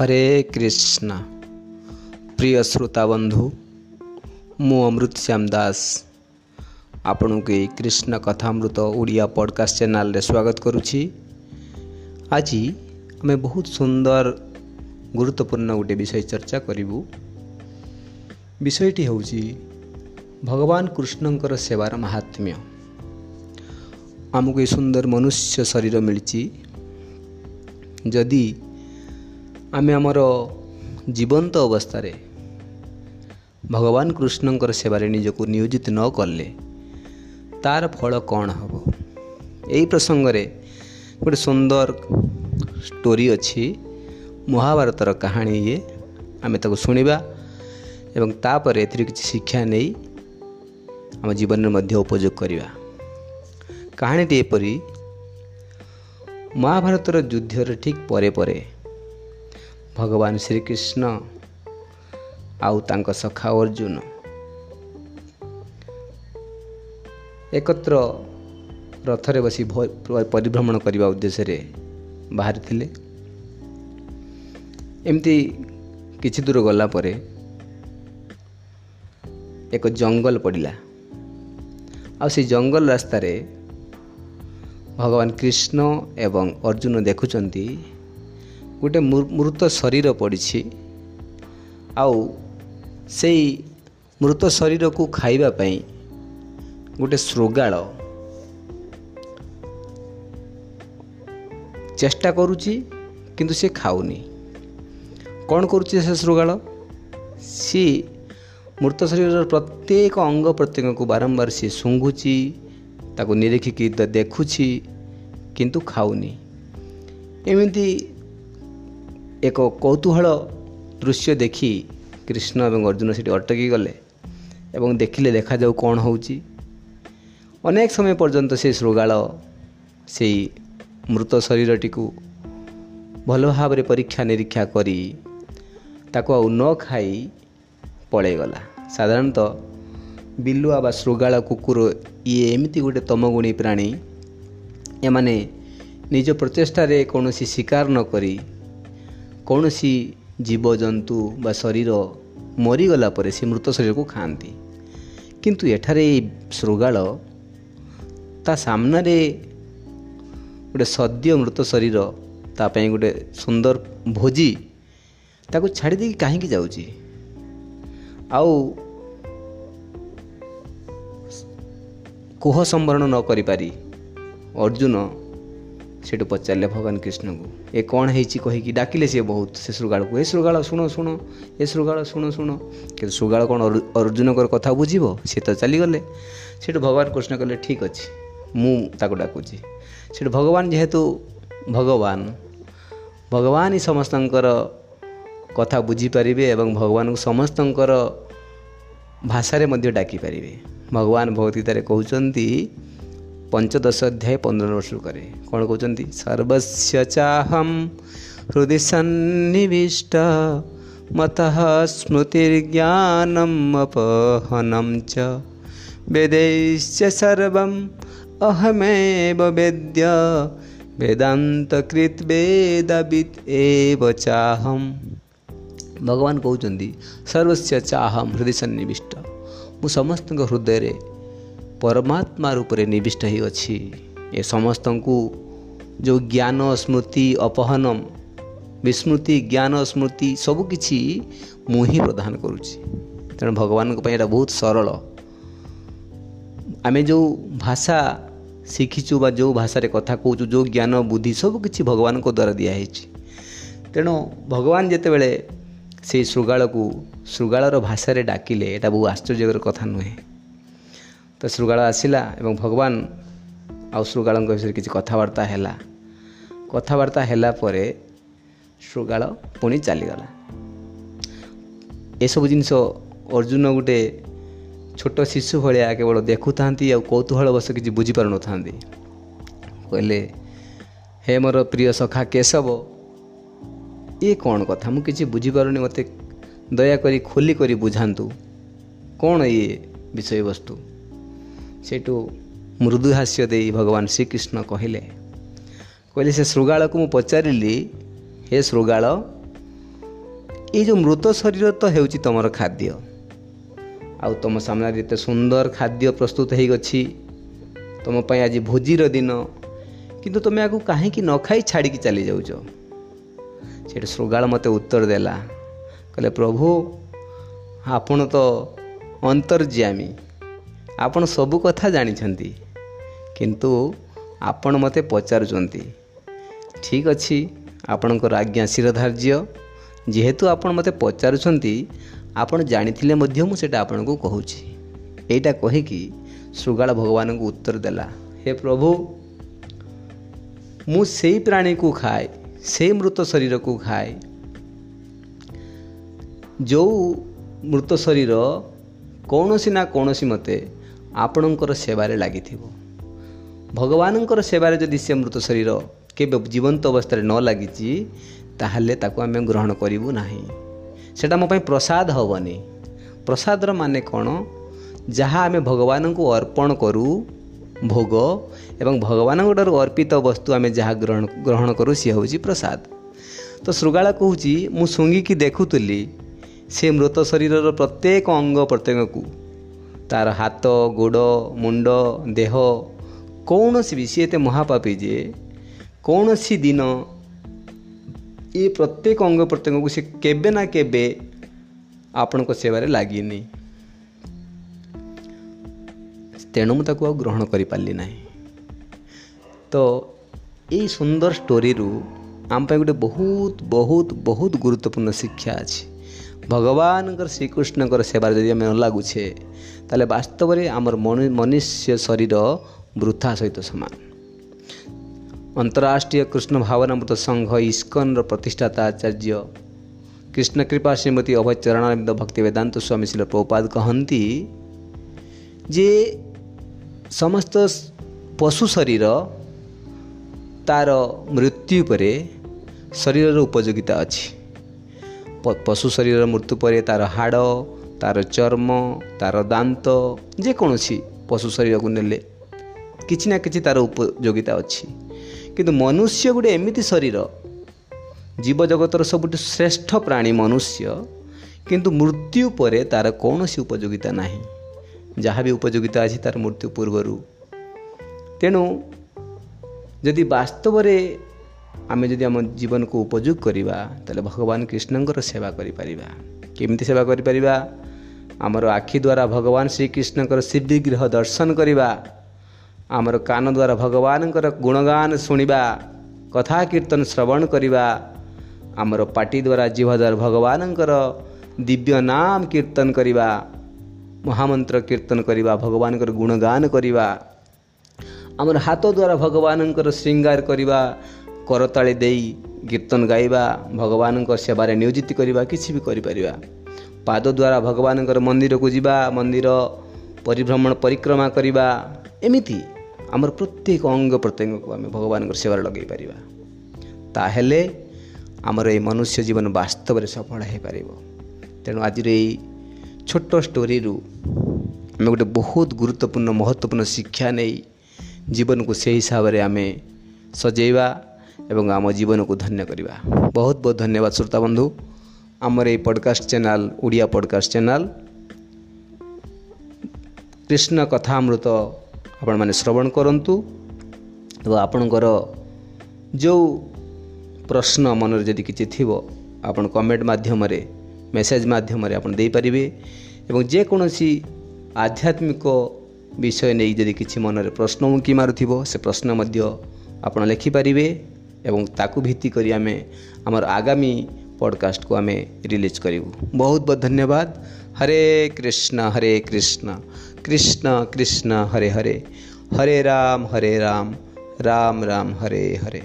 ହରେ କୃଷ୍ଣ ପ୍ରିୟ ଶ୍ରୋତା ବନ୍ଧୁ ମୁଁ ଅମୃତ ଶ୍ୟାମ ଦାସ ଆପଣଙ୍କୁ ଏଇ କୃଷ୍ଣ କଥାମୃତ ଓଡ଼ିଆ ପଡ଼କାଷ୍ଟ ଚ୍ୟାନେଲରେ ସ୍ୱାଗତ କରୁଛି ଆଜି ଆମେ ବହୁତ ସୁନ୍ଦର ଗୁରୁତ୍ୱପୂର୍ଣ୍ଣ ଗୋଟେ ବିଷୟ ଚର୍ଚ୍ଚା କରିବୁ ବିଷୟଟି ହେଉଛି ଭଗବାନ କୃଷ୍ଣଙ୍କର ସେବାର ମାହାତ୍ମ୍ୟ ଆମକୁ ଏ ସୁନ୍ଦର ମନୁଷ୍ୟ ଶରୀର ମିଳିଛି ଯଦି ଆମେ ଆମର ଜୀବନ୍ତ ଅବସ୍ଥାରେ ଭଗବାନ କୃଷ୍ଣଙ୍କର ସେବାରେ ନିଜକୁ ନିୟୋଜିତ ନ କଲେ ତା'ର ଫଳ କ'ଣ ହେବ? ଏହି ପ୍ରସଙ୍ଗରେ ଗୋଟେ ସୁନ୍ଦର ଷ୍ଟୋରି ଅଛି ମହାଭାରତର କାହାଣୀ ଇଏ। ଆମେ ତାକୁ ଶୁଣିବା ଏବଂ ତାପରେ ଏଥିରୁ କିଛି ଶିକ୍ଷା ନେଇ ଆମ ଜୀବନରେ ମଧ୍ୟ ଉପଯୋଗ କରିବା। କାହାଣୀଟି ଏପରି ମହାଭାରତର ଯୁଦ୍ଧର ଠିକ୍ ପରେ ପରେ ଭଗବାନ ଶ୍ରୀକୃଷ୍ଣ ଆଉ ତାଙ୍କ ସଖା ଅର୍ଜୁନ। ଏକତ୍ର ରଥରେ ବସି ପରିଭ୍ରମଣ କରିବା ଉଦ୍ଦେଶ୍ୟରେ ବାହାରିଥିଲେ ଏମିତି କିଛି ଦୂର ଗଲା ପରେ ଏକ ଜଙ୍ଗଲ ପଡ଼ିଲା। ଆଉ ସେଇ ଜଙ୍ଗଲ ରାସ୍ତାରେ ଭଗବାନ କୃଷ୍ଣ ଏବଂ ଅର୍ଜୁନ ଦେଖୁଛନ୍ତି ଗୋଟେ ମୃତ ଶରୀର ପଡ଼ିଛି। ଆଉ ସେଇ ମୃତ ଶରୀରକୁ ଖାଇବା ପାଇଁ ଗୋଟେ ଶୃଗାଳ। ଚେଷ୍ଟା କରୁଛି କିନ୍ତୁ ସେ ଖାଉନି। କ'ଣ କରୁଛି ସେ ଶୃଗାଳ? ସିଏ ମୃତ ଶରୀରର ପ୍ରତ୍ୟେକ ଅଙ୍ଗ ପ୍ରତ୍ୟଙ୍ଗକୁ ବାରମ୍ବାର ସିଏ ଶୁଙ୍ଘୁଛି ତାକୁ ନିରୀକ୍ଷିକି ଦେଖୁଛି କିନ୍ତୁ ଖାଉନି। ଏମିତି ଏକ କୌତୁହଳ ଦୃଶ୍ୟ ଦେଖି କୃଷ୍ଣ ଏବଂ ଅର୍ଜୁନ ସେଠି ଅଟକି ଗଲେ ଏବଂ ଦେଖିଲେ ଦେଖାଯାଉ କ'ଣ ହେଉଛି। ଅନେକ ସମୟ ପର୍ଯ୍ୟନ୍ତ ସେ ଶୃଗାଳ ସେଇ ମୃତ ଶରୀରଟିକୁ ଭଲ ଭାବରେ ପରୀକ୍ଷା ନିରୀକ୍ଷା କରି ତାକୁ ଆଉ ନ ଖାଇ ପଳାଇଗଲା। ସାଧାରଣତଃ ବିଲୁଆ ବା ଶୃଗାଳ କୁକୁର ଇଏ ଏମିତି ଗୋଟେ ତମଗୁଣୀ ପ୍ରାଣୀ ଏମାନେ ନିଜ ପ୍ରଚେଷ୍ଟାରେ କୌଣସି ଶିକାର ନ କରି କୌଣସି ଜୀବଜନ୍ତୁ ବା ଶରୀର ମରିଗଲା ପରେ ସେ ମୃତ ଶରୀରକୁ ଖାଆନ୍ତି। କିନ୍ତୁ ଏଠାରେ ଏଇ ଶୃଗାଳ ତା ସାମ୍ନାରେ ଗୋଟେ ସଦ୍ୟ ମୃତ ଶରୀର ତା ପାଇଁ ଗୋଟେ ସୁନ୍ଦର ଭୋଜି ତାକୁ ଛାଡ଼ି ଦେଇକି କାହିଁକି ଯାଉଛି? ଆଉ କୁହ ସମ୍ବରଣ ନ କରିପାରି ଅର୍ଜୁନ ସେଠୁ ପଚାରିଲେ ଭଗବାନ କୃଷ୍ଣଙ୍କୁ ଏ କ'ଣ ହେଇଛି କହିକି? ଡାକିଲେ ସିଏ ବହୁତ ସେ ଶୃଗାଳକୁ ଏ ଶୃଗାଳ ଶୁଣ ଶୁଣ ଏ ଶୃଗାଳ ଶୁଣ ଶୁଣ କିନ୍ତୁ ଶୃଗାଳ କ'ଣ ଅର୍ଜୁନଙ୍କର କଥା ବୁଝିବ? ସିଏ ତ ଚାଲିଗଲେ। ସେଠୁ ଭଗବାନ କୃଷ୍ଣ କହିଲେ ଠିକ୍ ଅଛି ମୁଁ ତାକୁ ଡାକୁଛି। ସେଠୁ ଭଗବାନ ଯେହେତୁ ଭଗବାନ ଭଗବାନ ହିଁ ସମସ୍ତଙ୍କର କଥା ବୁଝିପାରିବେ ଏବଂ ଭଗବାନଙ୍କୁ ସମସ୍ତଙ୍କର ଭାଷାରେ ମଧ୍ୟ ଡାକିପାରିବେ। ଭଗବାନ ଭଗବଦ୍ଗୀତାରେ କହୁଛନ୍ତି ପଞ୍ଚଦଶ ଅଧ୍ୟାୟ ପନ୍ଦର ନମ୍ବର ଶ୍ଲୋକରେ କ'ଣ କହୁଛନ୍ତି ସର୍ବସ୍ୟ ଚାହମ୍ ହୃଦୟ ସନ୍ନିବିଷ୍ଟ ମତ ସ୍ମୃତିର୍ଜ୍ଞାନମପହନମ ଚ ବେଦୈଶ୍ଚ ସର୍ବମ୍ ଅହମେବ ବେଦ୍ୟ ବେଦାନ୍ତକୃତ ବେଦବିତ୍ ଏବ ଚାହମ୍ ଭଗବାନ କହୁଛନ୍ତି ସର୍ବସ୍ୟ ଚାହମ୍ ହୃଦୟ ସନ୍ନିବିଷ୍ଟ ମୁଁ ସମସ୍ତଙ୍କ ହୃଦୟରେ ପରମାତ୍ମା ରୂପରେ ନିବିଷ୍ଟ ହୋଇଅଛି ଏ ସମସ୍ତଙ୍କୁ ଯେଉଁ ଜ୍ଞାନ ସ୍ମୃତି ଅପହନ ବିସ୍ମୃତି ଜ୍ଞାନ ସ୍ମୃତି ସବୁକିଛି ମୁଁ ହିଁ ପ୍ରଦାନ କରୁଛି ତେଣୁ ଭଗବାନଙ୍କ ପାଇଁ ଏଇଟା ବହୁତ ସରଳ। ଆମେ ଯେଉଁ ଭାଷା ଶିଖିଛୁ ବା ଯେଉଁ ଭାଷାରେ କଥା କହୁଛୁ ଯେଉଁ ଜ୍ଞାନ ବୁଦ୍ଧି ସବୁକିଛି ଭଗବାନଙ୍କ ଦ୍ୱାରା ଦିଆହେଇଛି ତେଣୁ ଭଗବାନ ଯେତେବେଳେ ସେଇ ଶୃଗାଳକୁ ଶୃଗାଳର ଭାଷାରେ ଡାକିଲେ ଏଇଟା ବହୁ ଆଶ୍ଚର୍ଯ୍ୟକର କଥା ନୁହେଁ। ତ ଶୃଗାଳ ଆସିଲା ଏବଂ ଭଗବାନ ଆଉ ଶୃଗାଳଙ୍କ ବିଷୟରେ କିଛି କଥାବାର୍ତ୍ତା ହେଲା। କଥାବାର୍ତ୍ତା ହେଲା ପରେ ଶୃଗାଳ ପୁଣି ଚାଲିଗଲା। ଏସବୁ ଜିନିଷ ଅର୍ଜୁନ ଗୋଟେ ଛୋଟ ଶିଶୁ ଭଳିଆ କେବଳ ଦେଖୁଥାନ୍ତି ଆଉ କୌତୁହଳ ବସ କିଛି ବୁଝିପାରୁନଥାନ୍ତି। କହିଲେ ହେ ମୋର ପ୍ରିୟ ସଖା କେଶବ ଇଏ କ'ଣ କଥା? ମୁଁ କିଛି ବୁଝିପାରୁନି ମୋତେ ଦୟାକରି ଖୋଲି କରି ବୁଝାନ୍ତୁ। କ'ଣ ଇଏ ବିଷୟବସ୍ତୁ? ସେଇଠୁ ମୃଦୁ ହାସ୍ୟ ଦେଇ ଭଗବାନ ଶ୍ରୀକୃଷ୍ଣ କହିଲେ କହିଲେ ସେ ଶୃଗାଳକୁ ମୁଁ ପଚାରିଲି ହେ ଶୃଗାଳ ଏଇ ଯେଉଁ ମୃତ ଶରୀର ତ ହେଉଛି ତୁମର ଖାଦ୍ୟ। ଆଉ ତୁମ ସାମ୍ନାରେ ଏତେ ସୁନ୍ଦର ଖାଦ୍ୟ ପ୍ରସ୍ତୁତ ହେଇଅଛି ତୁମ ପାଇଁ ଆଜି ଭୋଜିର ଦିନ କିନ୍ତୁ ତୁମେ ଆକୁ କାହିଁକି ନ ଖାଇ ଛାଡ଼ିକି ଚାଲିଯାଉଛ ସେଠି ଶୃଗାଳ ମୋତେ ଉତ୍ତର ଦେଲା କହିଲେ ପ୍ରଭୁ ଆପଣ ତ ଅନ୍ତର୍ଯାମୀ ଆପଣ ସବୁ କଥା ଜାଣିଛନ୍ତି। କିନ୍ତୁ ଆପଣ ମୋତେ ପଚାରୁଛନ୍ତି। ଠିକ୍ ଅଛି ଆପଣଙ୍କର ଆଜ୍ଞା ଶିରଧାର୍ଯ୍ୟ। ଯେହେତୁ ଆପଣ ମୋତେ ପଚାରୁଛନ୍ତି ଆପଣ ଜାଣିଥିଲେ ମଧ୍ୟ ମୁଁ ସେଇଟା ଆପଣଙ୍କୁ କହୁଛି। ଏଇଟା କହିକି ଶୃଗାଳ ଭଗବାନଙ୍କୁ ଉତ୍ତର ଦେଲା ହେ ପ୍ରଭୁ ମୁଁ ସେଇ ପ୍ରାଣୀକୁ ଖାଏ ସେଇ ମୃତ ଶରୀରକୁ ଖାଏ। ଯେଉଁ ମୃତ ଶରୀର କୌଣସି ନା କୌଣସି ମତେ ଆପଣଙ୍କର ସେବାରେ ଲାଗିଥିବ। ଭଗବାନଙ୍କର ସେବାରେ ଯଦି ସେ ମୃତ ଶରୀର କେବେ ଜୀବନ୍ତ ଅବସ୍ଥାରେ ନ ଲାଗିଛି ତାହେଲେ ତାକୁ ଆମେ ଗ୍ରହଣ କରିବୁ ନାହିଁ। ସେଇଟା ମୋ ପାଇଁ ପ୍ରସାଦ ହେବନି। ପ୍ରସାଦର ମାନେ କ'ଣ? ଯାହା ଆମେ ଭଗବାନଙ୍କୁ ଅର୍ପଣ କରୁ ଭୋଗ ଏବଂ ଭଗବାନଙ୍କଠାରୁ ଅର୍ପିତ ବସ୍ତୁ ଆମେ ଯାହା ଗ୍ରହଣ ଗ୍ରହଣ କରୁ ସିଏ ହେଉଛି ପ୍ରସାଦ। ତ ଶୃଗାଳ କହୁଛି ମୁଁ ଶୁଙ୍ଘିକି ଦେଖୁଥିଲି ସେ ମୃତ ଶରୀରର ପ୍ରତ୍ୟେକ ଅଙ୍ଗ ପ୍ରତ୍ୟଙ୍ଗକୁ ତା'ର ହାତ ଗୋଡ଼ ମୁଣ୍ଡ ଦେହ କୌଣସି ବି ସିଏ ଏତେ ମହାପାପୀ ଯେ କୌଣସି ଦିନ ଏ ପ୍ରତ୍ୟେକ ଅଙ୍ଗ ପ୍ରତ୍ୟଙ୍ଗକୁ ସେ କେବେ ନା କେବେ ଆପଣଙ୍କ ସେବାରେ ଲାଗିନି। ତେଣୁ ମୁଁ ତାକୁ ଆଉ ଗ୍ରହଣ କରିପାରିଲି ନାହିଁ। ତ ଏଇ ସୁନ୍ଦର ଷ୍ଟୋରିରୁ ଆମ ପାଇଁ ଗୋଟେ ବହୁତ ବହୁତ ବହୁତ ଗୁରୁତ୍ୱପୂର୍ଣ୍ଣ ଶିକ୍ଷା ଅଛି। ଭଗବାନଙ୍କର ଶ୍ରୀକୃଷ୍ଣଙ୍କର ସେବାରେ ଯଦି ଆମେ ନ ଲାଗୁଛେ ତାହେଲେ ବାସ୍ତବରେ ଆମର ମନୁଷ୍ୟ ଶରୀର ବୃଥା ସହିତ ସମାନ। ଅନ୍ତରାଷ୍ଟ୍ରୀୟ କୃଷ୍ଣ ଭାବନାମୃତ ସଂଘ ଇସ୍କନର ପ୍ରତିଷ୍ଠାତା ଆଚାର୍ଯ୍ୟ କୃଷ୍ଣ କୃପା ଶ୍ରୀମତୀ ଅଭୟଚରଣାନନ୍ଦ ଭକ୍ତି ବେଦାନ୍ତ ସ୍ୱାମୀ ଶିଳ ପ୍ରପାଦ କହନ୍ତି ଯେ ସମସ୍ତ ପଶୁ ଶରୀର ତା'ର ମୃତ୍ୟୁ ପରେ ଶରୀରର ଉପଯୋଗିତା ଅଛି। ପଶୁ ଶରୀରର ମୃତ୍ୟୁ ପରେ ତା'ର ହାଡ଼ ତା'ର ଚର୍ମ ତା'ର ଦାନ୍ତ ଯେକୌଣସି ପଶୁ ଶରୀରକୁ ନେଲେ କିଛି ନା କିଛି ତା'ର ଉପଯୋଗିତା ଅଛି। କିନ୍ତୁ ମନୁଷ୍ୟ ଗୋଟେ ଏମିତି ଶରୀର ଜୀବଜଗତର ସବୁଠୁ ଶ୍ରେଷ୍ଠ ପ୍ରାଣୀ ମନୁଷ୍ୟ କିନ୍ତୁ ମୃତ୍ୟୁ ପରେ ତା'ର କୌଣସି ଉପଯୋଗିତା ନାହିଁ। ଯାହା ବି ଉପଯୋଗିତା ଅଛି ତା'ର ମୃତ୍ୟୁ ପୂର୍ବରୁ। ତେଣୁ ଯଦି ବାସ୍ତବରେ ଆମେ ଯଦି ଆମ ଜୀବନକୁ ଉପଯୋଗ କରିବା ତାହେଲେ ଭଗବାନ କୃଷ୍ଣଙ୍କର ସେବା କରିପାରିବା। କେମିତି ସେବା କରିପାରିବା? ଆମର ଆଖି ଦ୍ୱାରା ଭଗବାନ ଶ୍ରୀକୃଷ୍ଣଙ୍କର ଶ୍ରୀବିଗ୍ରହ ଦର୍ଶନ କରିବା। ଆମର କାନ ଦ୍ୱାରା ଭଗବାନଙ୍କର ଗୁଣଗାନ ଶୁଣିବା। କଥା କୀର୍ତ୍ତନ ଶ୍ରବଣ କରିବା। ଆମର ପାଟି ଦ୍ୱାରା ଜିଭ ଦ୍ୱାରା ଭଗବାନଙ୍କର ଦିବ୍ୟ ନାମ କୀର୍ତ୍ତନ କରିବା। ମହାମନ୍ତ୍ର କୀର୍ତ୍ତନ କରିବା ଭଗବାନଙ୍କର ଗୁଣଗାନ କରିବା। ଆମର ହାତ ଦ୍ୱାରା ଭଗବାନଙ୍କର ଶୃଙ୍ଗାର କରିବା। କରତାଳି ଦେଇ କୀର୍ତ୍ତନ ଗାଇବା ଭଗବାନଙ୍କ ସେବାରେ ନିୟୋଜିତ କରିବା କିଛି ବି କରିପାରିବା। ପାଦ ଦ୍ୱାରା ଭଗବାନଙ୍କର ମନ୍ଦିରକୁ ଯିବା ମନ୍ଦିର ପରିଭ୍ରମଣ ପରିକ୍ରମା କରିବା ଏମିତି ଆମର ପ୍ରତ୍ୟେକ ଅଙ୍ଗ ପ୍ରତ୍ୟଙ୍ଗକୁ ଆମେ ଭଗବାନଙ୍କର ସେବାରେ ଲଗାଇ ପାରିବା। ତାହେଲେ ଆମର ଏଇ ମନୁଷ୍ୟ ଜୀବନ ବାସ୍ତବରେ ସଫଳ ହୋଇପାରିବ। ତେଣୁ ଆଜିର ଏଇ ଛୋଟ ଷ୍ଟୋରିରୁ ଆମେ ଗୋଟେ ବହୁତ ଗୁରୁତ୍ୱପୂର୍ଣ୍ଣ ମହତ୍ତ୍ୱପୂର୍ଣ୍ଣ ଶିକ୍ଷା ନେଇ ଜୀବନକୁ ସେହି ହିସାବରେ ଆମେ ସଜେଇବା। ଏବଂ ଆମ ଜୀବନକୁ ଧନ୍ୟ କରିବା ବହୁତ ବହୁତ ଧନ୍ୟବାଦ ଶ୍ରୋତା ବନ୍ଧୁ ଆମର ଏଇ podcast channel Odia podcast channel Krishna Kathamrita ଆପଣମାନେ ଶ୍ରବଣ କରନ୍ତୁ ଏବଂ ଆପଣଙ୍କର ଯେଉଁ ପ୍ରଶ୍ନ ମନରେ ଯଦି କିଛି ଥିବ ଆପଣ କମେଣ୍ଟ ମାଧ୍ୟମରେ ମେସେଜ୍ ମାଧ୍ୟମରେ ଆପଣ ଦେଇପାରିବେ ଏବଂ ଯେକୌଣସି ଆଧ୍ୟାତ୍ମିକ ବିଷୟ ନେଇ ଯଦି କିଛି ମନରେ ପ୍ରଶ୍ନ ଉଙ୍କି ମାରୁଥିବ ସେ ପ୍ରଶ୍ନ ମଧ୍ୟ ଆପଣ ଲେଖିପାରିବେ ଏବଂ ତାକୁ ଭିତ୍ତି କରି ଆମେ ଆମର ଆଗାମୀ ପଡ଼କାଷ୍ଟକୁ ଆମେ ରିଲିଜ୍ କରିବୁ ବହୁତ ବହୁତ ଧନ୍ୟବାଦ ହରେ କୃଷ୍ଣ ହରେ କୃଷ୍ଣ କୃଷ୍ଣ କୃଷ୍ଣ ହରେ ହରେ ହରେ ରାମ ହରେ ରାମ ରାମ ରାମ ହରେ ହରେ